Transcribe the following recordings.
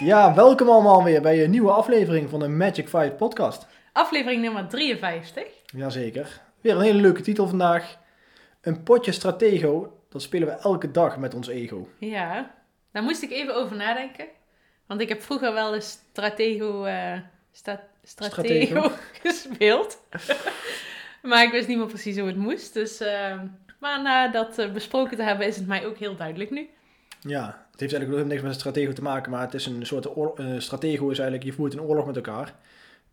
Ja, welkom allemaal weer bij een nieuwe aflevering van de Magic Five podcast. Aflevering nummer 53. Jazeker. Weer een hele leuke titel vandaag. Een potje stratego, dat spelen we elke dag met ons ego. Ja, daar moest ik even over nadenken. Want ik heb vroeger wel eens Stratego, sta- stratego, Stratego. gespeeld. maar ik wist niet meer precies hoe het moest. Dus, eh, maar na dat eh, besproken te hebben is het mij ook heel duidelijk nu. Ja, het heeft eigenlijk niks met een stratego te maken, maar het is een soort oorlog. eh, stratego is eigenlijk, je voert een oorlog met elkaar.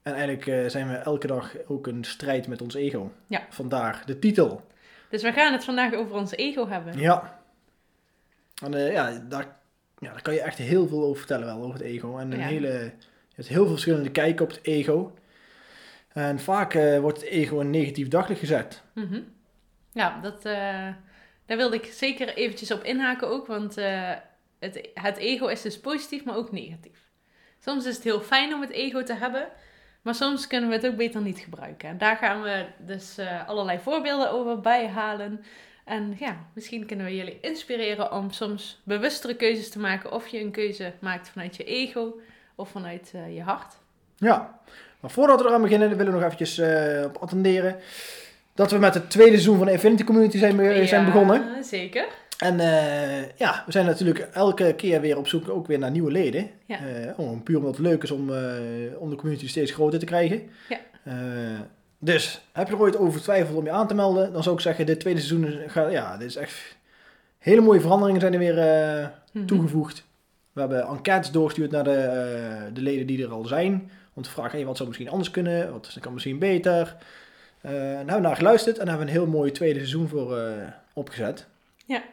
En eigenlijk eh, zijn we elke dag ook een strijd met ons ego. Ja. Vandaar de titel. Dus we gaan het vandaag over ons ego hebben. Ja. En eh, ja, daar, ja, daar kan je echt heel veel over vertellen wel, over het ego. En een Ja. hele, je hebt heel veel verschillende kijken op het ego. En vaak wordt het ego een negatief daglicht gezet. Mhm. Ja, dat, daar wilde ik zeker eventjes op inhaken ook. Want eh, het, het ego is dus positief, maar ook negatief. Soms is het heel fijn om het ego te hebben. Maar soms kunnen we het ook beter niet gebruiken. En daar gaan we dus eh, allerlei voorbeelden over bijhalen. En ja, misschien kunnen we jullie inspireren om soms bewustere keuzes te maken. Of je een keuze maakt vanuit je ego of vanuit eh, je hart. Ja, maar voordat we eraan beginnen, willen we nog eventjes op attenderen dat we met het tweede seizoen van de Infinity Community zijn, be- zijn Ja, begonnen. Zeker. En eh, ja, we zijn natuurlijk elke keer weer op zoek ook weer naar nieuwe leden. Ja. Eh, om, puur omdat het leuk is om, eh, om de community steeds groter te krijgen. Ja. Dus, heb je er ooit over twijfeld om je aan te melden, dan zou ik zeggen, dit tweede seizoen gaat, ja, dit is echt hele mooie veranderingen zijn er weer Mhm. toegevoegd. We hebben enquêtes doorgestuurd naar de, de leden die er al zijn. Om te vragen, hey, wat zou misschien anders kunnen? Wat kan misschien beter? En daar hebben we naar geluisterd en hebben we een heel mooi tweede seizoen voor eh, opgezet. Ja.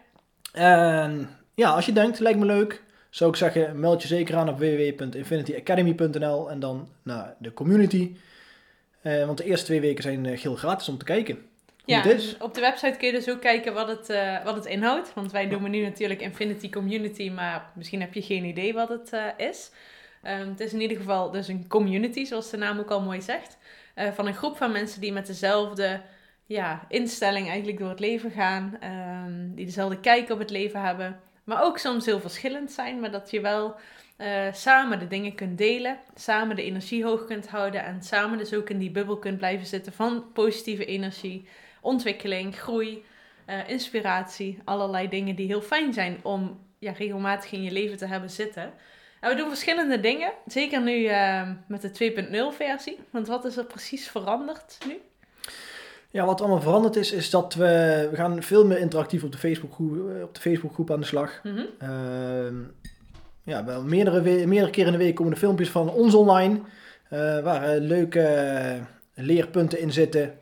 En ja, als je denkt, lijkt me leuk, zou ik zeggen, meld je zeker aan op www.infinityacademy.nl en dan naar de community. Eh, want de eerste twee weken zijn geheel gratis om te kijken hoe Ja, het is. op de website kun je dus ook kijken wat het, wat het inhoudt. Want wij noemen nu natuurlijk Infinity Community, maar misschien heb je geen idee wat het is. Ehm, het is in ieder geval dus een community, zoals de naam ook al mooi zegt. Eh, van een groep van mensen die met dezelfde ja, instelling eigenlijk door het leven gaan. ehm, die dezelfde kijk op het leven hebben. Maar ook soms heel verschillend zijn, maar dat je wel eh, samen de dingen kunt delen. Samen de energie hoog kunt houden. En samen dus ook in die bubbel kunt blijven zitten van positieve energie ontwikkeling, groei, eh, inspiratie. Allerlei dingen die heel fijn zijn om ja, regelmatig in je leven te hebben zitten. We doen verschillende dingen. Zeker nu eh, met de 2.0 versie. Want wat is er precies veranderd nu? Ja, wat allemaal veranderd is, is dat we, we gaan veel meer interactief op de Facebookgroep, eh, op de Facebookgroep aan de slag. Mhm. Ehm, ja, wel meerdere, meerdere keren in de week komen er filmpjes van ons online. eh, waar eh, leuke leerpunten in zitten.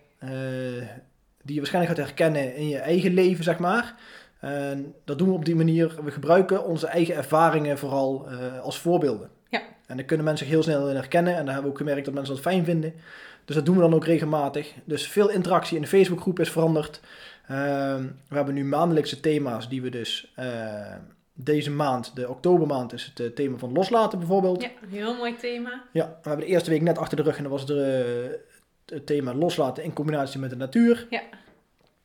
die je waarschijnlijk gaat herkennen in je eigen leven, zeg maar. En dat doen we op die manier. We gebruiken onze eigen ervaringen vooral eh, als voorbeelden. Ja. En daar kunnen mensen zich heel snel in herkennen. En daar hebben we ook gemerkt dat mensen dat fijn vinden. Dus dat doen we dan ook regelmatig. Dus veel interactie in de Facebookgroep is veranderd. Ehm, we hebben nu maandelijkse thema's die we dus eh, deze maand, de oktobermaand, is het eh, thema van loslaten bijvoorbeeld. Ja, een heel mooi thema. Ja, we hebben de eerste week net achter de rug en dat was de, het thema loslaten in combinatie met de natuur. Ja.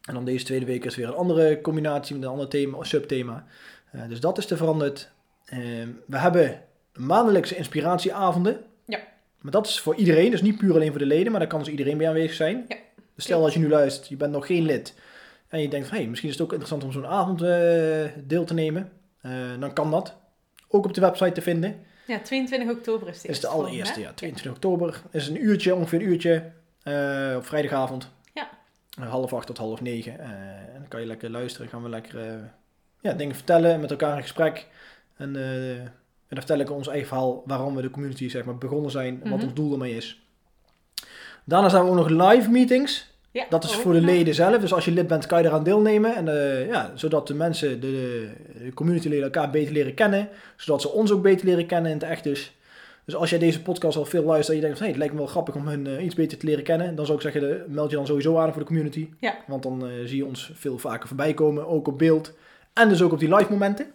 En dan deze tweede week is weer een andere combinatie met een ander thema, subthema. Eh, dus dat is er veranderd. Ehm, we hebben maandelijkse inspiratieavonden. Ja. Maar dat is voor iedereen, dus niet puur alleen voor de leden, maar daar kan dus iedereen bij aanwezig zijn. Ja. Dus stel dat je nu luistert, je bent nog geen lid. En je denkt van, hey, misschien is het ook interessant om zo'n avond eh, deel te nemen. Eh, dan kan dat. Ook op de website te vinden. Ja, 22 oktober is de Is de allereerste, ja. 22 oktober. Is een uurtje, ongeveer een uurtje. op vrijdagavond. Half acht tot half negen. eh, en dan kan je lekker luisteren. Gaan we lekker eh, ja, dingen vertellen. Met elkaar in gesprek. En, eh, en dan vertel ik ons eigen verhaal. Waarom we de community zeg maar, begonnen zijn. Wat Mhm. ons doel ermee is. Daarna zijn we ook nog live meetings. Ja, Dat is voor de leden zelf. Dus als je lid bent, kan je eraan deelnemen. En, ja, zodat de mensen, de, de communityleden elkaar beter leren kennen. Zodat ze ons ook beter leren kennen in het echt dus. Dus als jij deze podcast al veel luistert en je denkt van... Hey, het lijkt me wel grappig om hun eh, iets beter te leren kennen. Dan zou ik zeggen, de- meld je dan sowieso aan voor de community. Ja. Want dan eh, zie je ons veel vaker voorbij komen. Ook op beeld. En dus ook op die live momenten.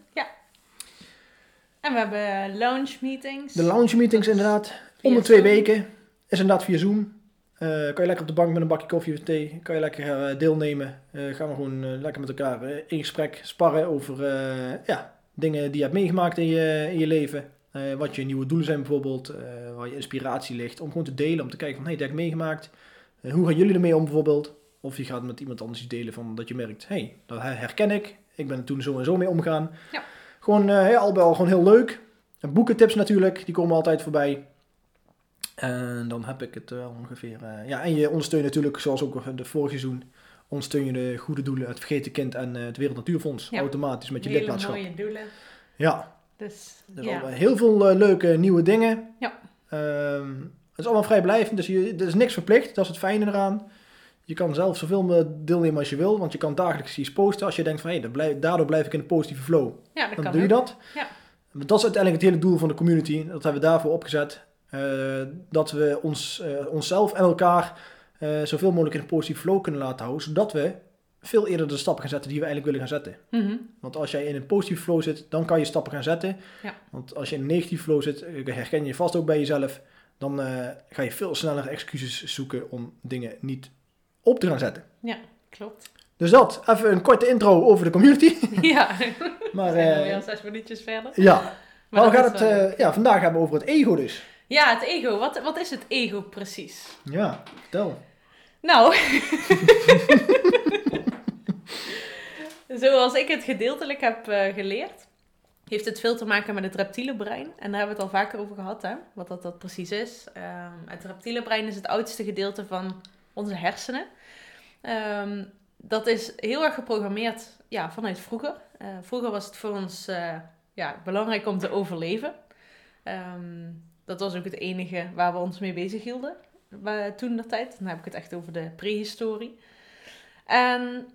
En we hebben lounge meetings. De lounge meetings inderdaad. Om de twee Zoom. weken. Is inderdaad via Zoom. Eh, kan je lekker op de bank met een bakje koffie of thee. Kan je lekker eh, deelnemen. Eh, gaan we gewoon eh, lekker met elkaar eh, in gesprek sparren over eh, ja, dingen die je hebt meegemaakt in je, in je leven. Eh, wat je nieuwe doelen zijn bijvoorbeeld. eh, waar je inspiratie ligt. Om gewoon te delen. Om te kijken van hey, dat heb ik meegemaakt. Eh, hoe gaan jullie ermee om bijvoorbeeld? Of je gaat met iemand anders iets delen van dat je merkt. hey, dat her- herken ik. Ik ben er toen zo en zo mee omgegaan. Ja. Gewoon al bij al gewoon heel leuk. En boekentips natuurlijk. Die komen altijd voorbij. En dan heb ik het wel ongeveer. ja, en je ondersteunt natuurlijk, zoals ook de vorige seizoen, ondersteun je de goede doelen, het Vergeten Kind en het Wereld Natuurfonds Ja. automatisch met je Hele lidmaatschap. mooie doelen. Ja, Dus dus ja. heel veel eh, leuke nieuwe dingen. Ja. Ehm, het is allemaal vrijblijvend, dus je, er is niks verplicht. Dat is het fijne eraan. Je kan zelf zoveel deelnemen als je wil, want je kan dagelijks iets posten als je denkt van hé, hey, daardoor blijf ik in de positieve flow. ja, dat Dan kan doe je dat. Ja. Dat is uiteindelijk het hele doel van de community. Dat hebben we daarvoor opgezet. Eh, dat we ons, eh, onszelf en elkaar zoveel mogelijk in een positieve flow kunnen laten houden. Zodat we veel eerder de stappen gaan zetten die we eigenlijk willen gaan zetten. Mhm. Want als jij in een positieve flow zit, dan kan je stappen gaan zetten. Ja. Want als je in een negatieve flow zit, eh, herken je vast ook bij jezelf. Dan eh, ga je veel sneller excuses zoeken om dingen niet op te gaan zetten. Klopt. Dus dat, even een korte intro over de community. Ja, Maar we zijn eh, alweer zes minuutjes verder. ja, Maar we gaan is het ja, vandaag hebben over het ego dus. Ja, het ego. Wat, wat is het ego precies? Ja, vertel. Nou, zoals ik het gedeeltelijk heb eh, geleerd, heeft het veel te maken met het reptiele brein. En daar hebben we het al vaker over gehad, hè? wat dat, dat precies is. Ehm, het reptiele brein is het oudste gedeelte van onze hersenen. Ehm, dat is heel erg geprogrammeerd ja, vanuit vroeger. Eh, vroeger was het voor ons eh, ja, belangrijk om te overleven. Ehm, dat was ook het enige waar we ons mee bezig hielden toen de tijd. Dan heb ik het echt over de prehistorie. En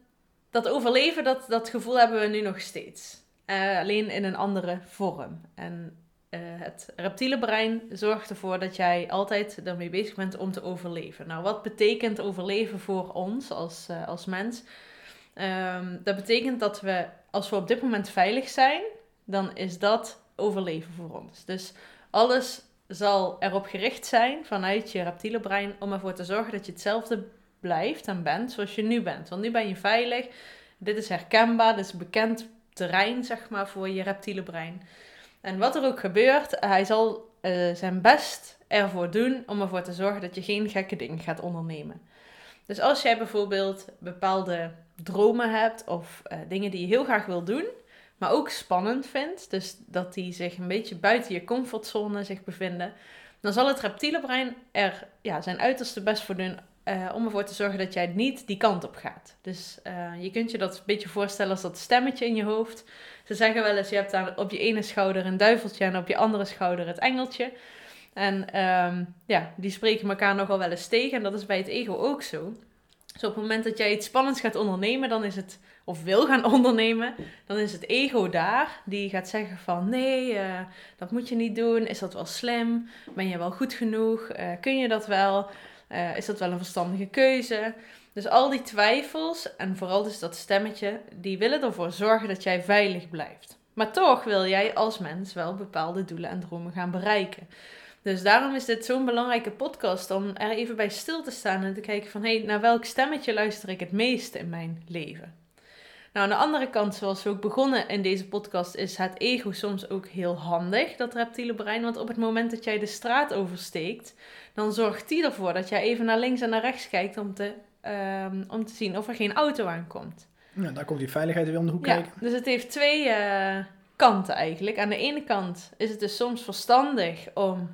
dat overleven, dat, dat gevoel hebben we nu nog steeds. Eh, alleen in een andere vorm. En eh, het reptiele brein zorgt ervoor dat jij altijd ermee bezig bent om te overleven. Nou, wat betekent overleven voor ons als, eh, als mens? Ehm, dat betekent dat we, als we op dit moment veilig zijn, dan is dat overleven voor ons. Dus alles zal erop gericht zijn vanuit je reptiele brein om ervoor te zorgen dat je hetzelfde blijft en bent zoals je nu bent. Want nu ben je veilig. Dit is herkenbaar, dit is bekend terrein, zeg maar, voor je reptiele brein. En wat er ook gebeurt, hij zal eh, zijn best ervoor doen om ervoor te zorgen dat je geen gekke dingen gaat ondernemen. Dus als jij bijvoorbeeld bepaalde dromen hebt of eh, dingen die je heel graag wil doen, maar ook spannend vindt, dus dat die zich een beetje buiten je comfortzone zich bevinden, dan zal het reptiele brein er ja, zijn uiterste best voor doen eh, om ervoor te zorgen dat jij niet die kant op gaat. Dus eh, je kunt je dat een beetje voorstellen als dat stemmetje in je hoofd. Ze zeggen wel eens, je hebt aan, op je ene schouder een duiveltje en op je andere schouder het engeltje. En ehm, ja, die spreken elkaar nogal wel eens tegen en dat is bij het ego ook zo. Dus op het moment dat jij iets spannends gaat ondernemen, dan is het, of wil gaan ondernemen, dan is het ego daar. Die gaat zeggen van, nee, eh, dat moet je niet doen. Is dat wel slim? Ben je wel goed genoeg? Kun je dat wel? Eh, is dat wel een verstandige keuze? Dus al die twijfels, en vooral dus dat stemmetje, die willen ervoor zorgen dat jij veilig blijft. Maar toch wil jij als mens wel bepaalde doelen en dromen gaan bereiken. Dus daarom is dit zo'n belangrijke podcast om er even bij stil te staan en te kijken van hé, hey, naar welk stemmetje luister ik het meest in mijn leven? Nou, aan de andere kant, zoals we ook begonnen in deze podcast, is het ego soms ook heel handig, dat reptiele brein. Want op het moment dat jij de straat oversteekt, dan zorgt die ervoor dat jij even naar links en naar rechts kijkt om te, ehm, om te zien of er geen auto aankomt. Ja, daar komt die veiligheid weer om de hoek Ja, kijken. dus het heeft twee eh, kanten eigenlijk. Aan de ene kant is het dus soms verstandig om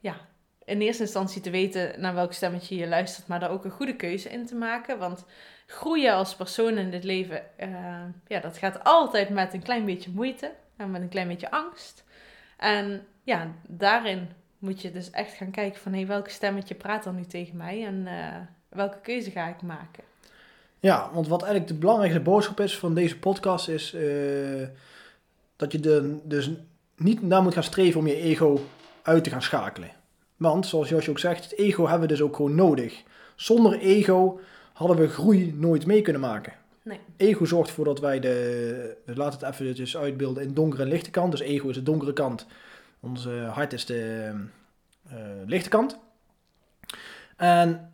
ja, in eerste instantie te weten naar welk stemmetje je luistert, maar daar ook een goede keuze in te maken. Want groeien als persoon in dit leven, eh, ja, dat gaat altijd met een klein beetje moeite en met een klein beetje angst. En ja, daarin moet je dus echt gaan kijken van hé, welk stemmetje praat er nu tegen mij en eh, welke keuze ga ik maken? Ja, want wat eigenlijk de belangrijkste boodschap is van deze podcast is eh, dat je de, dus niet naar moet gaan streven om je ego uit te gaan schakelen. Want, zoals Josje ook zegt, het ego hebben we dus ook gewoon nodig. Zonder ego hadden we groei nooit mee kunnen maken. Nee. Ego zorgt ervoor dat wij de, laten het even dus uitbeelden in donkere en lichte kant. Dus ego is de donkere kant, onze hart is de eh, lichte kant. En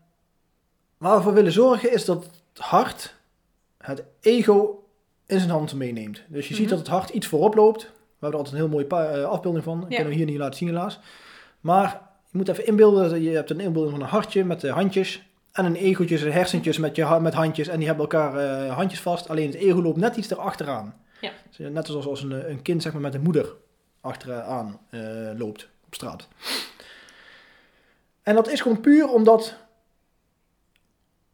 waar we voor willen zorgen is dat het hart het ego in zijn hand meeneemt. Dus je ziet Mhm. dat het hart iets voorop loopt. We hebben er altijd een heel mooie eh, afbeelding van. Dat Ja. kunnen we hier niet laten zien helaas. Maar je moet even inbeelden, je hebt een inbeelding van een hartje met de handjes. En een egootje, zijn hersentjes met, je, met handjes. En die hebben elkaar eh, handjes vast. Alleen het ego loopt net iets erachteraan. Ja. Dus net zoals als een, een kind zeg maar, met een moeder achteraan eh, loopt op straat. En dat is gewoon puur omdat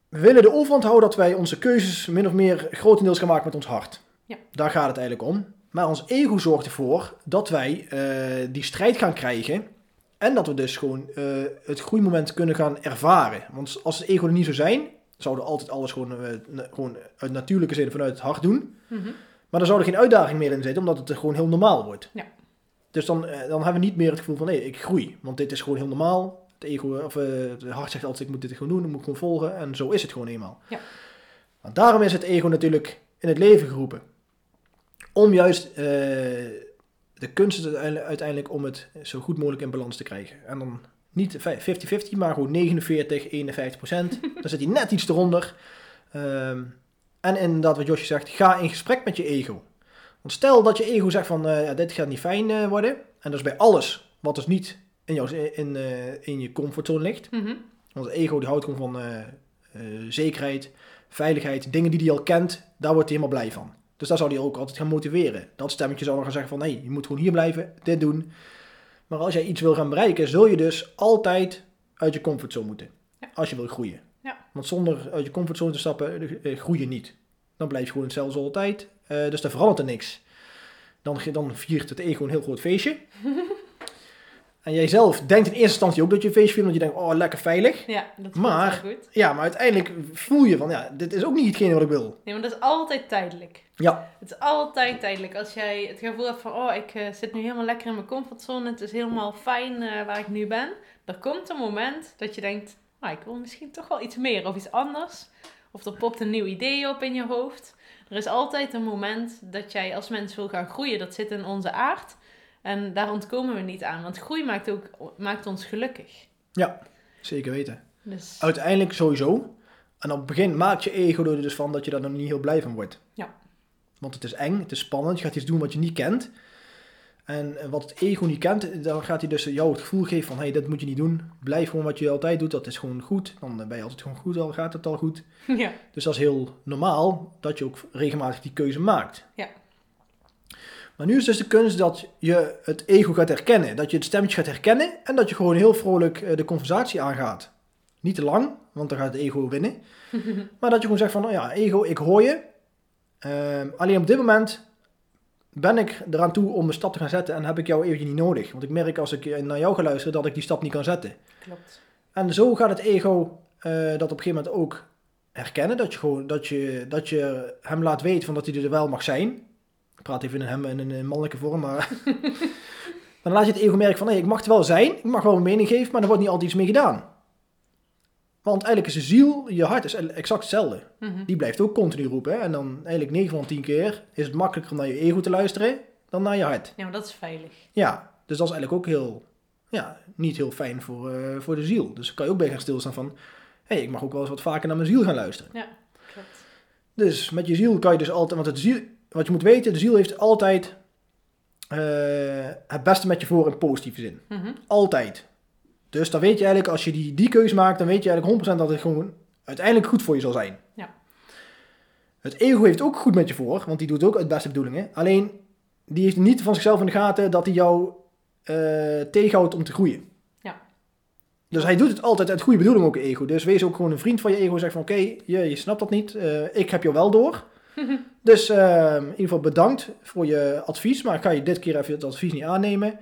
we willen de overhand houden dat wij onze keuzes min of meer grotendeels gaan maken met ons hart. Ja. Daar gaat het eigenlijk om. Maar ons ego zorgt ervoor dat wij eh, die strijd gaan krijgen. En dat we dus gewoon eh, het groeimoment kunnen gaan ervaren. Want als het ego er niet zou zijn, zouden we altijd alles gewoon, eh, na- gewoon uit natuurlijke zin vanuit het hart doen. Mhm. Maar dan zou er geen uitdaging meer in zitten, omdat het gewoon heel normaal wordt. Ja. Dus dan, eh, dan hebben we niet meer het gevoel van, nee, ik groei. Want dit is gewoon heel normaal. Het ego, of het hart zegt altijd, ik moet dit gewoon doen, ik moet gewoon volgen. En zo is het gewoon eenmaal. Ja. Want daarom is het ego natuurlijk in het leven geroepen. Om juist de kunst is uiteindelijk, om het zo goed mogelijk in balans te krijgen. En dan niet 50-50, maar gewoon 49, 51 procent. dan zit hij net iets eronder. Ehm, en inderdaad, wat Josje zegt, ga in gesprek met je ego. Want stel dat je ego zegt van, eh, ja, dit gaat niet fijn eh, worden. En dat is bij alles wat dus niet in, jouw, in, eh, in je comfortzone ligt. Mhm. Want het ego die houdt gewoon van zekerheid, veiligheid, dingen die hij al kent, daar wordt hij helemaal blij van. Dus daar zou hij ook altijd gaan motiveren. Dat stemmetje zou dan gaan zeggen van, hé, je moet gewoon hier blijven, dit doen. Maar als jij iets wil gaan bereiken, zul je dus altijd uit je comfortzone moeten. Ja. Als je wil groeien. Ja. Want zonder uit je comfortzone te stappen, eh, groei je niet. Dan blijf je gewoon hetzelfde altijd. Eh, dus dan verandert er niks. Dan, dan viert het ego een heel groot feestje. en jij zelf denkt in eerste instantie ook dat je een feestje viert, want je denkt, oh, lekker veilig. Ja, dat Maar- goed. Ja, maar uiteindelijk voel je van, ja, dit is ook niet hetgene wat ik wil. Nee, maar dat is altijd tijdelijk. Ja, Het is altijd tijdelijk. Als jij het gevoel hebt van, oh, ik eh, zit nu helemaal lekker in mijn comfortzone. Het is helemaal fijn eh, waar ik nu ben. Er komt een moment dat je denkt, nou, ik wil misschien toch wel iets meer of iets anders. Of er popt een nieuw idee op in je hoofd. Er is altijd een moment dat jij als mens wil gaan groeien. Dat zit in onze aard. En daar ontkomen we niet aan. Want groei maakt, ook, maakt ons gelukkig. zeker weten. Dus Uiteindelijk sowieso. En op het begin maakt je ego er dus van dat je daar nog niet heel blij van wordt. Ja. Want het is eng, het is spannend, je gaat iets doen wat je niet kent. En wat het ego niet kent, dan gaat hij dus jou het gevoel geven van, hé, hey, dat moet je niet doen. Blijf gewoon wat je altijd doet, dat is gewoon goed. Dan ben je altijd gewoon goed, al gaat het al goed. ja, Dus dat is heel normaal dat je ook regelmatig die keuze maakt. Ja. Maar nu is dus de kunst dat je het ego gaat herkennen. Dat je het stemmetje gaat herkennen en dat je gewoon heel vrolijk eh, de conversatie aangaat. Niet te lang, want dan gaat het ego winnen. maar dat je gewoon zegt van, nou ja, ego, ik hoor je. Ehm, alleen op dit moment ben ik eraan toe om een stap te gaan zetten en heb ik jou eventjes niet nodig. Want ik merk als ik eh, naar jou ga luisteren dat ik die stap niet kan zetten. klopt. En zo gaat het ego eh, dat op een gegeven moment ook herkennen. Dat je, gewoon, dat, je, dat je hem laat weten van dat hij er wel mag zijn. Ik praat even in hem in een, mannelijke vorm, maar... dan laat je het ego merken van, nee, ik mag er wel zijn. Ik mag wel een mening geven, maar er wordt niet altijd iets mee gedaan. Want eigenlijk is de ziel, je hart is exact hetzelfde. Mhm. Die blijft ook continu roepen. Hè? En dan eigenlijk 9 van 10 keer is het makkelijker om naar je ego te luisteren dan naar je hart. Ja, maar dat is veilig. Ja, dus dat is eigenlijk ook heel, ja, niet heel fijn voor, eh, voor de ziel. Dus kan je ook bij gaan stilstaan van, hé, hey, ik mag ook wel eens wat vaker naar mijn ziel gaan luisteren. Ja, klopt. Dus met je ziel kan je dus altijd, want het ziel, wat je moet weten, de ziel heeft altijd eh, het beste met je voor in positieve zin. Mhm. Altijd. Dus dan weet je eigenlijk, als je die, die keuze maakt, dan weet je eigenlijk 100% dat het gewoon uiteindelijk goed voor je zal zijn. Ja. Het ego heeft ook goed met je voor, want die doet ook uit beste bedoelingen. Alleen, die heeft niet van zichzelf in de gaten dat hij jou eh, tegenhoudt om te groeien. Ja. Dus hij doet het altijd uit goede bedoeling ook, ego. Dus wees ook gewoon een vriend van je ego. Zeg van, oké, je, je snapt dat niet. eh, ik heb jou wel door. Dus eh, in ieder geval bedankt voor je advies. Maar ik ga je dit keer even het advies niet aannemen.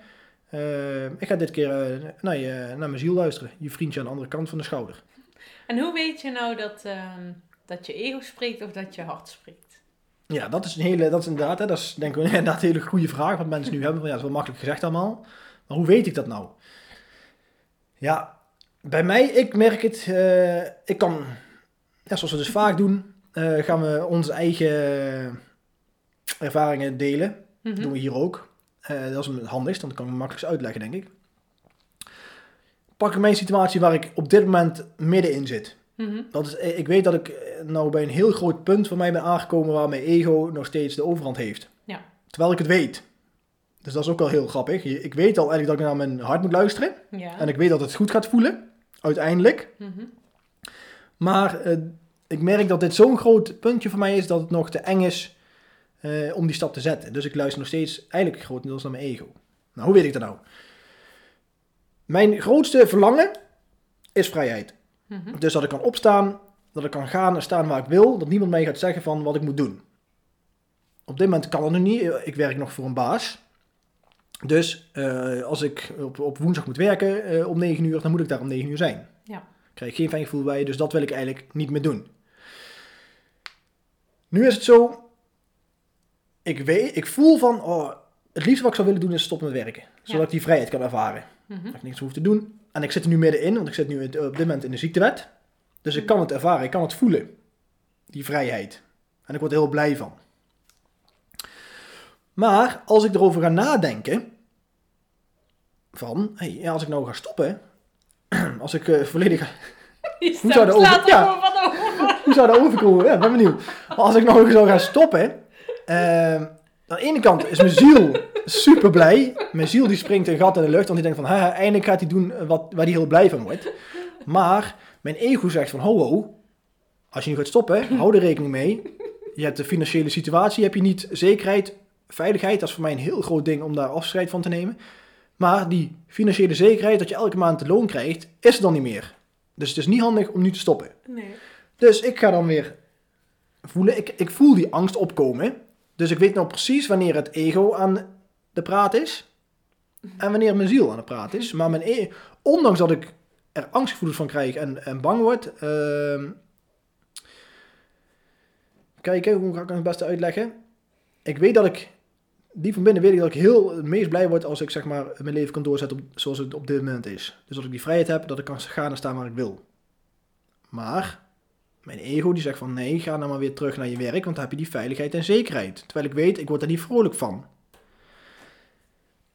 Eh, ik ga dit keer eh, naar, je, naar mijn ziel luisteren. Je vriendje aan de andere kant van de schouder. En hoe weet je nou dat, ehm, dat je ego spreekt of dat je hart spreekt? Ja, dat is een hele, dat is inderdaad, hè, dat is denk ik inderdaad een hele goede vraag wat mensen nu hebben. Van, ja, dat is wel makkelijk gezegd allemaal. Maar hoe weet ik dat nou? Ja, bij mij, ik merk het, eh, ik kan, ja, zoals we dus vaak doen, eh, gaan we onze eigen ervaringen delen. Mhm. Dat doen we hier ook. Eh, dat is want dan kan ik het makkelijkst uitleggen, denk ik. Pak ik mijn situatie waar ik op dit moment middenin zit. Mhm. Dat is, ik weet dat ik eh, nou bij een heel groot punt van mij ben aangekomen waar mijn ego nog steeds de overhand heeft. Ja. Terwijl ik het weet. Dus dat is ook wel heel grappig. Ik weet al eigenlijk dat ik naar mijn hart moet luisteren. Ja. En ik weet dat het goed gaat voelen. Uiteindelijk. Mhm. Maar ik merk dat dit zo'n groot puntje voor mij is dat het nog te eng is eh, om die stap te zetten. Dus ik luister nog steeds eigenlijk grotendeels naar mijn ego. Nou, hoe weet ik dat nou? Mijn grootste verlangen is vrijheid. Mhm. Dus dat ik kan opstaan, dat ik kan gaan en staan waar ik wil, dat niemand mij gaat zeggen van wat ik moet doen. Op dit moment kan dat nog niet. Ik werk nog voor een baas. Dus eh, als ik op, op woensdag moet werken eh, om 9 uur, dan moet ik daar om 9 uur zijn. Ja. Ik krijg geen fijn gevoel bij, dus dat wil ik eigenlijk niet meer doen. Nu is het zo, ik, weet, ik voel van, oh, het liefste wat ik zou willen doen is stoppen met werken. Zodat Ja. ik die vrijheid kan ervaren. Mhm. Dat ik niks hoef te doen. En ik zit er nu middenin, want ik zit nu op dit moment in de ziektewet. Dus ik kan het ervaren, ik kan het voelen. Die vrijheid. En ik word er heel blij van. Maar als ik erover ga nadenken. Van, hey, als ik nou ga stoppen. Als ik eh, volledig Hoe zou de over- ja. er hoe zou dat overkomen? Ja, ik ben benieuwd. Maar als ik nou zou gaan stoppen. ehm, aan de ene kant is mijn ziel super blij. Mijn ziel die springt een gat in de lucht. Want die denkt van, eindelijk gaat hij doen wat, waar hij heel blij van wordt. Maar mijn ego zegt van, ho ho. Als je nu gaat stoppen, hou er rekening mee. Je hebt de financiële situatie, heb je niet zekerheid, veiligheid. Dat is voor mij een heel groot ding om daar afscheid van te nemen. Maar die financiële zekerheid dat je elke maand de loon krijgt, is er dan niet meer. Dus het is niet handig om nu te stoppen. Nee. Dus ik ga dan weer voelen. Ik, ik voel die angst opkomen. Dus ik weet nou precies wanneer het ego aan de praat is. En wanneer mijn ziel aan de praat is. Maar mijn e ondanks dat ik er angstgevoelens van krijg en, en bang word. ehm kijken, hoe ga ik het het beste uitleggen? Ik weet dat ik, die van binnen weet ik dat ik heel het meest blij word als ik zeg maar mijn leven kan doorzetten op, zoals het op dit moment is. Dus dat ik die vrijheid heb, dat ik kan gaan en staan waar ik wil. Maar mijn ego die zegt van nee, ga nou maar weer terug naar je werk, want dan heb je die veiligheid en zekerheid. Terwijl ik weet, ik word er niet vrolijk van.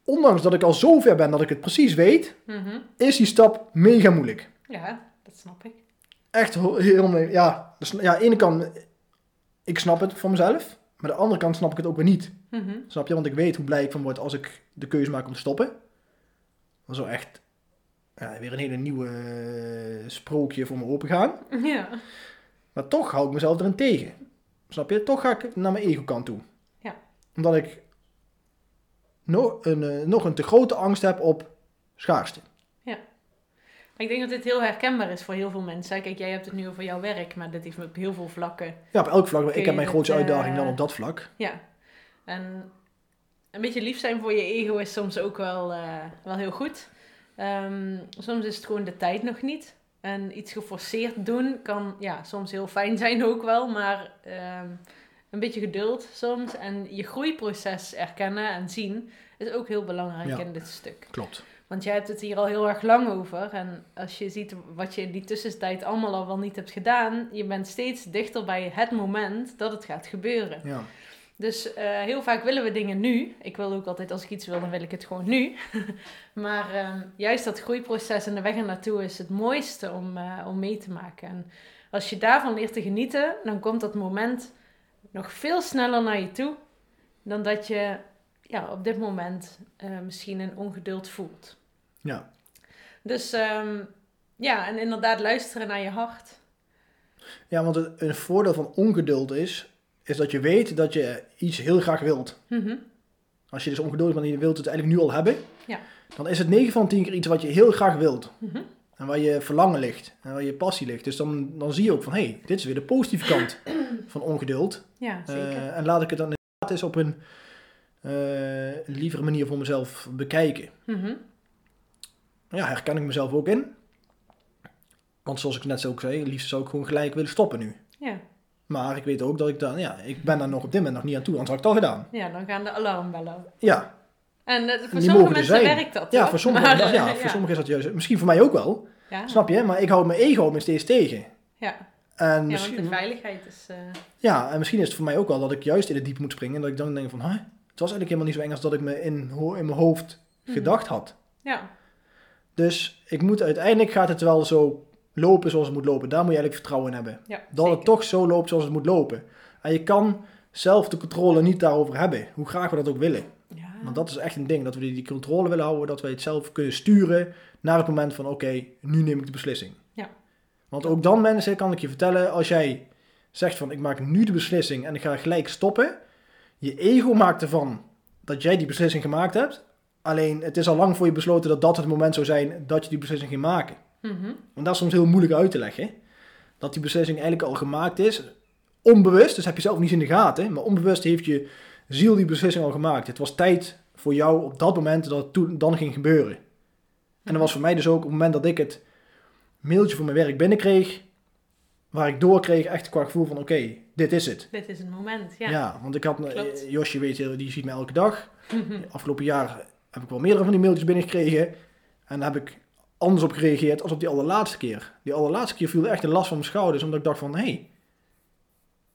Ondanks dat ik al zo ver ben dat ik het precies weet, Mhm. is die stap mega moeilijk. Ja, dat snap ik. Echt heel, ja. Dus, ja, aan de ene kant, ik snap het van mezelf, maar aan de andere kant snap ik het ook weer niet. Mhm. Snap je? Want ik weet hoe blij ik van word als ik de keuze maak om te stoppen. Dat is wel echt ja, weer een hele nieuwe eh, sprookje voor me open gaan. Ja. Maar toch hou ik mezelf erin tegen. Snap je? Toch ga ik naar mijn ego-kant toe. Ja. Omdat ik nog een, eh, nog een te grote angst heb op schaarste. Maar ik denk dat dit heel herkenbaar is voor heel veel mensen. Kijk, jij hebt het nu over jouw werk, maar dit heeft op heel veel vlakken. Ja, op elk vlak. Ik heb mijn grootste eh, uitdaging dan op dat vlak. Ja. En een beetje lief zijn voor je ego is soms ook wel, eh, wel heel goed. Ehm, soms is het gewoon de tijd nog niet. En iets geforceerd doen kan ja, soms heel fijn zijn ook wel, maar ehm, een beetje geduld soms. En je groeiproces erkennen en zien is ook heel belangrijk Ja. in dit stuk. Klopt. Want jij hebt het hier al heel erg lang over. En als je ziet wat je in die tussentijd allemaal al wel niet hebt gedaan, je bent steeds dichter bij het moment dat het gaat gebeuren. Ja. Dus eh, heel vaak willen we dingen nu. Ik wil ook altijd, als ik iets wil, dan wil ik het gewoon nu. maar ehm, juist dat groeiproces en de weg naartoe is het mooiste om, eh, om mee te maken. En als je daarvan leert te genieten, dan komt dat moment nog veel sneller naar je toe dan dat je ja, op dit moment eh, misschien een ongeduld voelt. Ja. Dus ehm, ja, en inderdaad luisteren naar je hart. ja, want het, een voordeel van ongeduld is, is dat je weet dat je iets heel graag wilt. Mhm. Als je dus ongeduldig bent en je wilt het eigenlijk nu al hebben, Ja. dan is het 9 van 10 keer iets wat je heel graag wilt. Mhm. En waar je verlangen ligt. En waar je passie ligt. Dus dan, dan zie je ook van, hé, hey, dit is weer de positieve kant van ongeduld. Ja, zeker. Eh, en laat ik het dan inderdaad eens op een eh, lievere manier voor mezelf bekijken. Mhm. Ja, herken ik mezelf ook in. Want zoals ik net ook zei, liefst zou ik gewoon gelijk willen stoppen nu. Ja. Maar ik weet ook dat ik dan, ja, ik ben daar nog op dit moment nog niet aan toe, anders had ik het al gedaan. ja, dan gaan de alarmbellen. Ja, En eh, voor Die sommige mensen zijn. werkt dat ja, hoor. voor sommigen, Maar, ja, eh, voor sommigen is dat juist, misschien voor mij ook wel, Ja. snap je? Maar ik hou mijn ego me steeds tegen. Ja. En want misschien, de veiligheid is... eh, ja, en misschien is het voor mij ook wel dat ik juist in het diep moet springen en dat ik dan denk van, het was eigenlijk helemaal niet zo eng als dat ik me in, in mijn hoofd mhm. gedacht had. Ja, Dus ik moet uiteindelijk gaat het wel zo lopen zoals het moet lopen. Daar moet je eigenlijk vertrouwen in hebben. ja Dat zeker. het toch zo loopt zoals het moet lopen. En je kan zelf de controle niet daarover hebben, hoe graag we dat ook willen. Ja. Want dat is echt een ding, dat we die die controle willen houden, dat we het zelf kunnen sturen naar het moment van oké, nu neem ik de beslissing. Ja. Want ook dan mensen, kan ik je vertellen, als jij zegt van ik maak nu de beslissing en ik ga gelijk stoppen, je ego maakt ervan dat jij die beslissing gemaakt hebt. Alleen het is al lang voor je besloten dat dat het moment zou zijn dat je die beslissing ging maken. Mhm. Want dat is soms heel moeilijk uit te leggen. Dat die beslissing eigenlijk al gemaakt is. Onbewust, dus heb je zelf niet in de gaten. Maar onbewust heeft je ziel die beslissing al gemaakt. Het was tijd voor jou op dat moment dat het toen, dan ging gebeuren. En dat was voor mij dus ook op het moment dat ik het mailtje voor mijn werk binnenkreeg. Waar ik doorkreeg echt qua gevoel van oké, dit is het. Dit is het moment, Ja, ja. want ik had, Klopt. eh, Josje weet, je, die ziet me elke dag. Mhm. Afgelopen jaar heb ik wel meerdere van die mailtjes binnengekregen. En daar heb ik anders op gereageerd als op die allerlaatste keer. Die allerlaatste keer viel echt een last van mijn schouders. Omdat ik dacht van, hé, hey,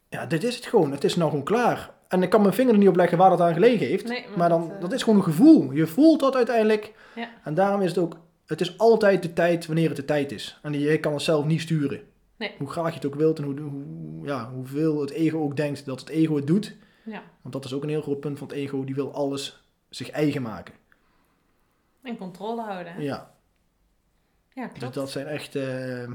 ja, dit is het gewoon. Het is nou gewoon klaar. En ik kan mijn vinger er niet op leggen waar dat aan gelegen heeft. Nee, maar maar dan, dat, eh, dat is gewoon een gevoel. Je voelt dat uiteindelijk. Ja. En daarom is het ook, het is altijd de tijd wanneer het de tijd is. En je kan het zelf niet sturen. Nee. Hoe graag je het ook wilt en hoe, hoe, ja, hoeveel het ego ook denkt dat het ego het doet. Ja, Want dat is ook een heel groot punt van het ego. Die wil alles zich eigen maken. en controle houden. hè? Ja, Ja, dus dat zijn echt... eh,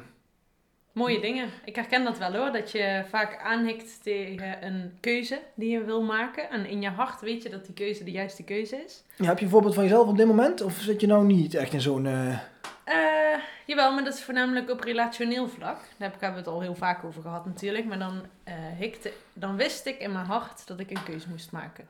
Mooie dingen. Ik herken dat wel hoor, dat je vaak aanhikt tegen een keuze die je wil maken. En in je hart weet je dat die keuze de juiste keuze is. ja, heb je een voorbeeld van jezelf op dit moment? Of zit je nou niet echt in zo'n... eh, Eh, jawel, maar dat is voornamelijk op relationeel vlak. Daar heb ik- hebben we het al heel vaak over gehad natuurlijk. Maar dan, eh, hikte, dan wist ik in mijn hart dat ik een keuze moest maken.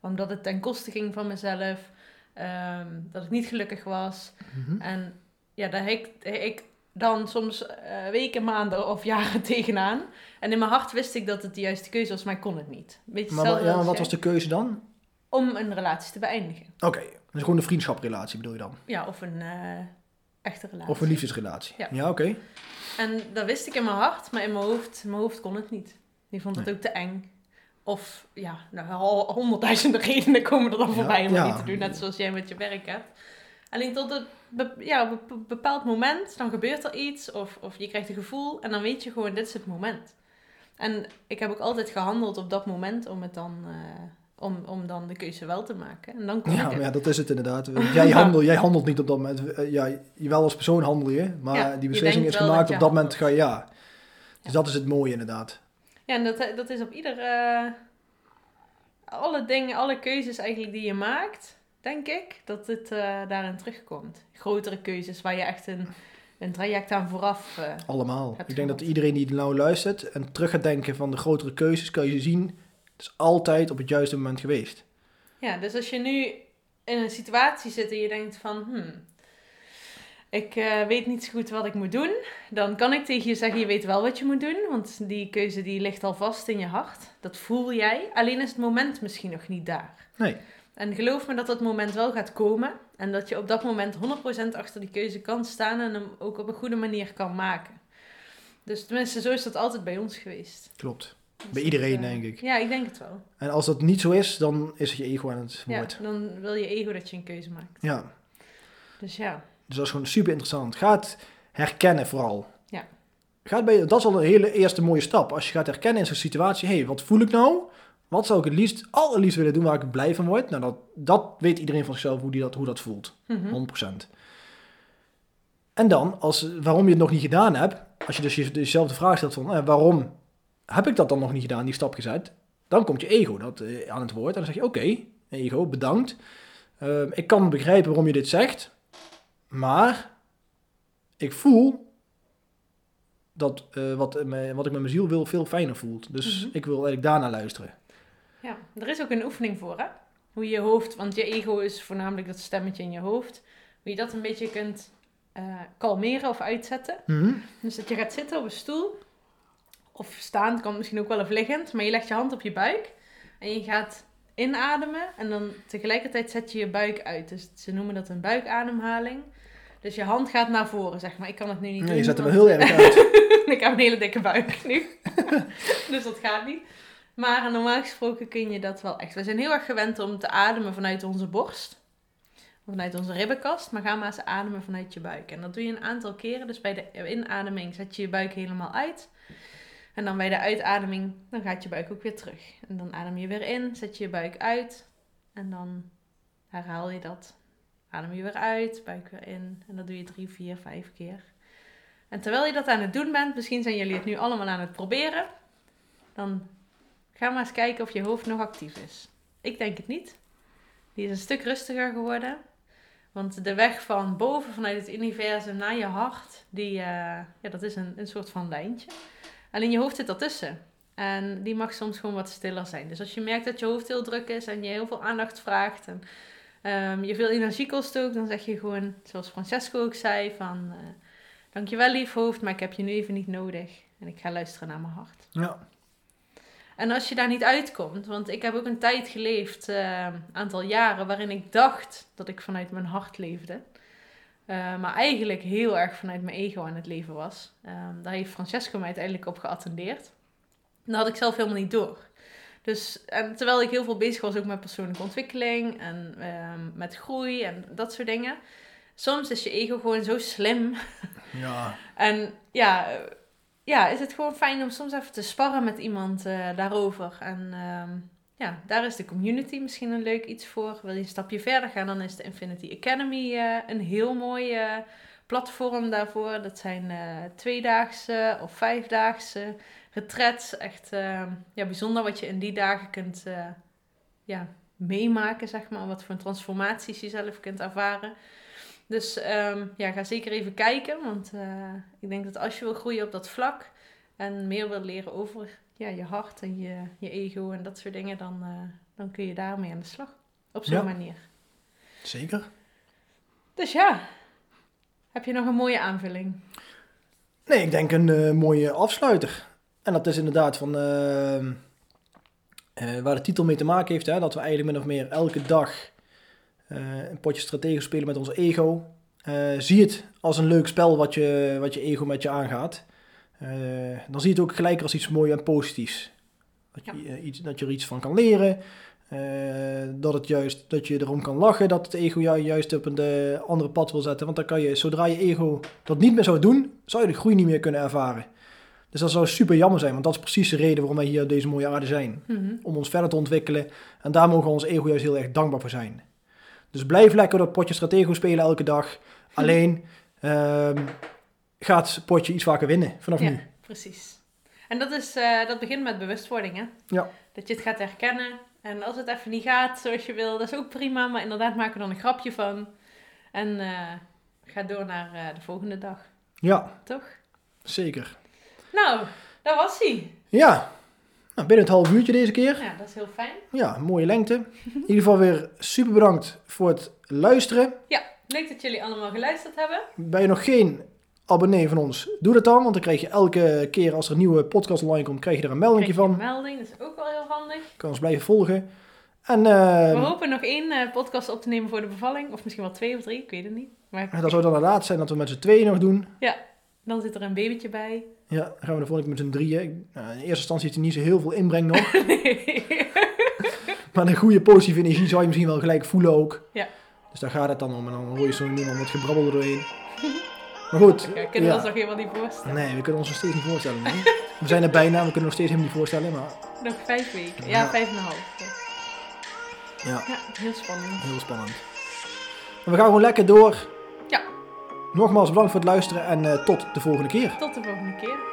Omdat het ten koste ging van mezelf. ehm, dat ik niet gelukkig was. mhm. En ja, daar hik ik dan soms eh, weken, maanden of jaren tegenaan. En in mijn hart wist ik dat het de juiste keuze was, maar ik kon het niet. Beetje Maar ja, wat jij. was de keuze dan? Om een relatie te beëindigen. Oké, dus gewoon een vriendschaprelatie bedoel je dan? Ja, of een eh, echte relatie. Of een liefdesrelatie? Ja. oké. En dat wist ik in mijn hart, maar in mijn hoofd, mijn hoofd kon het niet. Die vond het Nee. ook te eng. Of ja, nou, honderdduizenden redenen komen er dan Ja, voorbij om ja. het niet te doen, net zoals jij met je werk hebt. Alleen tot een ja, op een bepaald moment, dan gebeurt er iets of, of je krijgt een gevoel en dan weet je gewoon, dit is het moment. En ik heb ook altijd gehandeld op dat moment om het dan, eh, om, om dan de keuze wel te maken. En dan Ja, ik maar ja, dat is het inderdaad. Jij, handelt, jij handelt niet op dat moment. Eh, Ja, wel als persoon handel je, maar Ja, die beslissing is gemaakt dat op dat moment ga je ja. Dus dat is het mooie inderdaad. Ja, en dat, dat is op ieder... eh, alle dingen, alle keuzes eigenlijk die je maakt, denk ik, dat het eh, daarin terugkomt. Grotere keuzes waar je echt een, een traject aan vooraf... eh, Allemaal. Ik denk dat iedereen die nou luistert en terug gaat denken van de grotere keuzes, kan je zien, het is altijd op het juiste moment geweest. Ja, dus als je nu in een situatie zit en je denkt van... Hmm, ik eh, weet niet zo goed wat ik moet doen. Dan kan ik tegen je zeggen, je weet wel wat je moet doen. Want die keuze die ligt al vast in je hart. Dat voel jij. Alleen is het moment misschien nog niet daar. Nee. En geloof me dat dat moment wel gaat komen. En dat je op dat moment 100% achter die keuze kan staan. En hem ook op een goede manier kan maken. Dus tenminste, zo is dat altijd bij ons geweest. Klopt. Dus Bij iedereen, eh, denk ik. Ja, ik denk het wel. En als dat niet zo is, dan is het je ego aan het Ja, woord. dan wil je ego dat je een keuze maakt. Ja. Dus ja. Dus dat is gewoon super interessant. Ga het herkennen vooral. Ja. Ga het bij, dat is al een hele eerste mooie stap. Als je gaat herkennen in zo'n situatie, hé, hey, wat voel ik nou? Wat zou ik het liefst, allerliefst willen doen waar ik blij van word? Nou, dat, dat weet iedereen van zichzelf hoe, die dat, hoe dat voelt. Mhm. 100%. En dan, als, waarom je het nog niet gedaan hebt, als je dus je- jezelf de vraag stelt van, eh, waarom heb ik dat dan nog niet gedaan, die stap gezet? Dan komt je ego dat, eh, aan het woord en dan zeg je, oké, ego, bedankt. Ehm, ik kan begrijpen waarom je dit zegt, maar ik voel dat eh, wat, me- wat ik met mijn ziel wil veel fijner voelt. Dus Mhm. ik wil eigenlijk daarna luisteren. Ja, er is ook een oefening voor, hè? Hoe je je hoofd, want je ego is voornamelijk dat stemmetje in je hoofd. Hoe je dat een beetje kunt eh, kalmeren of uitzetten. Mhm. Dus dat je gaat zitten op een stoel. Of staan, kan misschien ook wel even liggend. Maar je legt je hand op je buik. En je gaat inademen. En dan tegelijkertijd zet je je buik uit. Dus ze noemen dat een buikademhaling. Dus je hand gaat naar voren, zeg maar. Ik kan het nu niet Nee, doen. je zet hem want- heel erg uit. ik heb een hele dikke buik nu. dus dat gaat niet. Maar normaal gesproken kun je dat wel echt. We zijn heel erg gewend om te ademen vanuit onze borst. Vanuit onze ribbenkast. Maar ga maar eens ademen vanuit je buik. En dat doe je een aantal keren. Dus bij de inademing zet je je buik helemaal uit. En dan bij de uitademing, dan gaat je buik ook weer terug. En dan adem je weer in, zet je je buik uit. En dan herhaal je dat. Adem je weer uit, buik weer in. En dat doe je drie, vier, vijf keer. En terwijl je dat aan het doen bent, misschien zijn jullie het nu allemaal aan het proberen. Dan ga maar eens kijken of je hoofd nog actief is. Ik denk het niet. Die is een stuk rustiger geworden. Want de weg van boven vanuit het universum naar je hart, die, eh, ja, dat is een, een soort van lijntje. Alleen je hoofd zit ertussen. En die mag soms gewoon wat stiller zijn. Dus als je merkt dat je hoofd heel druk is en je heel veel aandacht vraagt en ehm, je veel energie kost ook, dan zeg je gewoon, zoals Francesco ook zei, van eh, dankjewel lief hoofd, maar ik heb je nu even niet nodig. En ik ga luisteren naar mijn hart. Ja. En als je daar niet uitkomt, want ik heb ook een tijd geleefd, een aantal jaren, waarin ik dacht dat ik vanuit mijn hart leefde. Uh, maar eigenlijk heel erg vanuit mijn ego aan het leven was. Um, daar heeft Francesco mij uiteindelijk op geattendeerd. Dat had ik zelf helemaal niet door. Dus, en terwijl ik heel veel bezig was ook met persoonlijke ontwikkeling en um, met groei en dat soort dingen. Soms is je ego gewoon zo slim. Ja. en ja, ja, is het gewoon fijn om soms even te sparren met iemand uh, daarover. En um, ja, daar is de community misschien een leuk iets voor. Wil je een stapje verder gaan, dan is de Infinity Academy uh, een heel mooi uh, platform daarvoor. Dat zijn tweedaagse of vijfdaagse retreats. Echt ja, bijzonder wat je in die dagen kunt ja, meemaken, zeg maar. Wat voor transformaties je zelf kunt ervaren. Dus um, ja, ga zeker even kijken. Want ik denk dat als je wil groeien op dat vlak en meer wil leren over ja, je hart en je, je ego en dat soort dingen, dan, uh, dan kun je daarmee aan de slag. Op zo'n Ja. manier. Zeker. Dus ja, heb je nog een mooie aanvulling? Nee, ik denk een uh, mooie afsluiter. En dat is inderdaad van uh, waar de titel mee te maken heeft. Hè, dat we eigenlijk min of meer elke dag eh, een potje strategisch spelen met onze ego. Eh, zie het als een leuk spel wat je, wat je ego met je aangaat. Uh, dan zie je het ook gelijk als iets moois en positiefs. Dat je, ja. iets, dat je er iets van kan leren. Uh, dat, het juist, dat je erom kan lachen. Dat het ego jou juist op een andere pad wil zetten. Want dan kan je, zodra je ego dat niet meer zou doen, zou je de groei niet meer kunnen ervaren. Dus dat zou super jammer zijn. Want dat is precies de reden waarom wij hier op deze mooie aarde zijn. Mm -hmm. Om ons verder te ontwikkelen. En daar mogen we ons ego juist heel erg dankbaar voor zijn. Dus blijf lekker dat potje stratego spelen elke dag. Alleen... Uh, gaat het potje iets vaker winnen vanaf ja, nu. precies. En dat, is, uh, dat begint met bewustwording, hè? Ja. Dat je het gaat herkennen. En als het even niet gaat zoals je wil, dat is ook prima. Maar inderdaad, maak er dan een grapje van. En uh, ga door naar uh, de volgende dag. Ja. Toch? Zeker. Nou, dat was hij. Ja. Nou, binnen het half uurtje deze keer. Ja, dat is heel fijn. Ja, mooie lengte. In ieder geval weer super bedankt voor het luisteren. Ja, leuk dat jullie allemaal geluisterd hebben. Ben je nog geen abonnee van ons, doe dat dan. Want dan krijg je elke keer als er een nieuwe podcast online komt, krijg je er een melding van. Een melding, dat is ook wel heel handig. Kan ons blijven volgen. En, uh, We hopen nog één uh, podcast op te nemen voor de bevalling. Of misschien wel twee of drie, ik weet het niet. Maar... Dat zou dan de laatste zijn dat we met z'n tweeën nog doen. Ja, dan zit er een babytje bij. Ja, dan gaan we de volgende keer met z'n drieën. Nou, in eerste instantie heeft hij niet zo heel veel inbreng nog. nee. maar een goede positieve energie zou je misschien wel gelijk voelen ook. Ja. Dus daar gaat het dan om. En dan hoor je zo iemand wat gebrabbel er doorheen. Maar goed. We kunnen ja. ons nog helemaal niet voorstellen. Nee, we kunnen ons nog steeds niet voorstellen. Nee. we zijn er bijna, we kunnen nog steeds helemaal niet voorstellen. Maar... Nog vijf weken. Ja, Ja. vijf en een half. Ja, Ja, heel spannend. heel spannend. We gaan gewoon lekker door. Nogmaals bedankt voor het luisteren en eh, tot de volgende keer. Tot de volgende keer.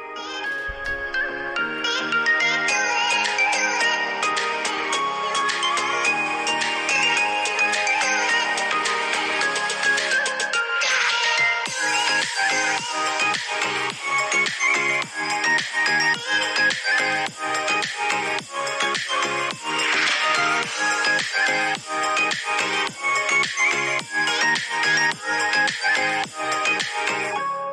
Thank you.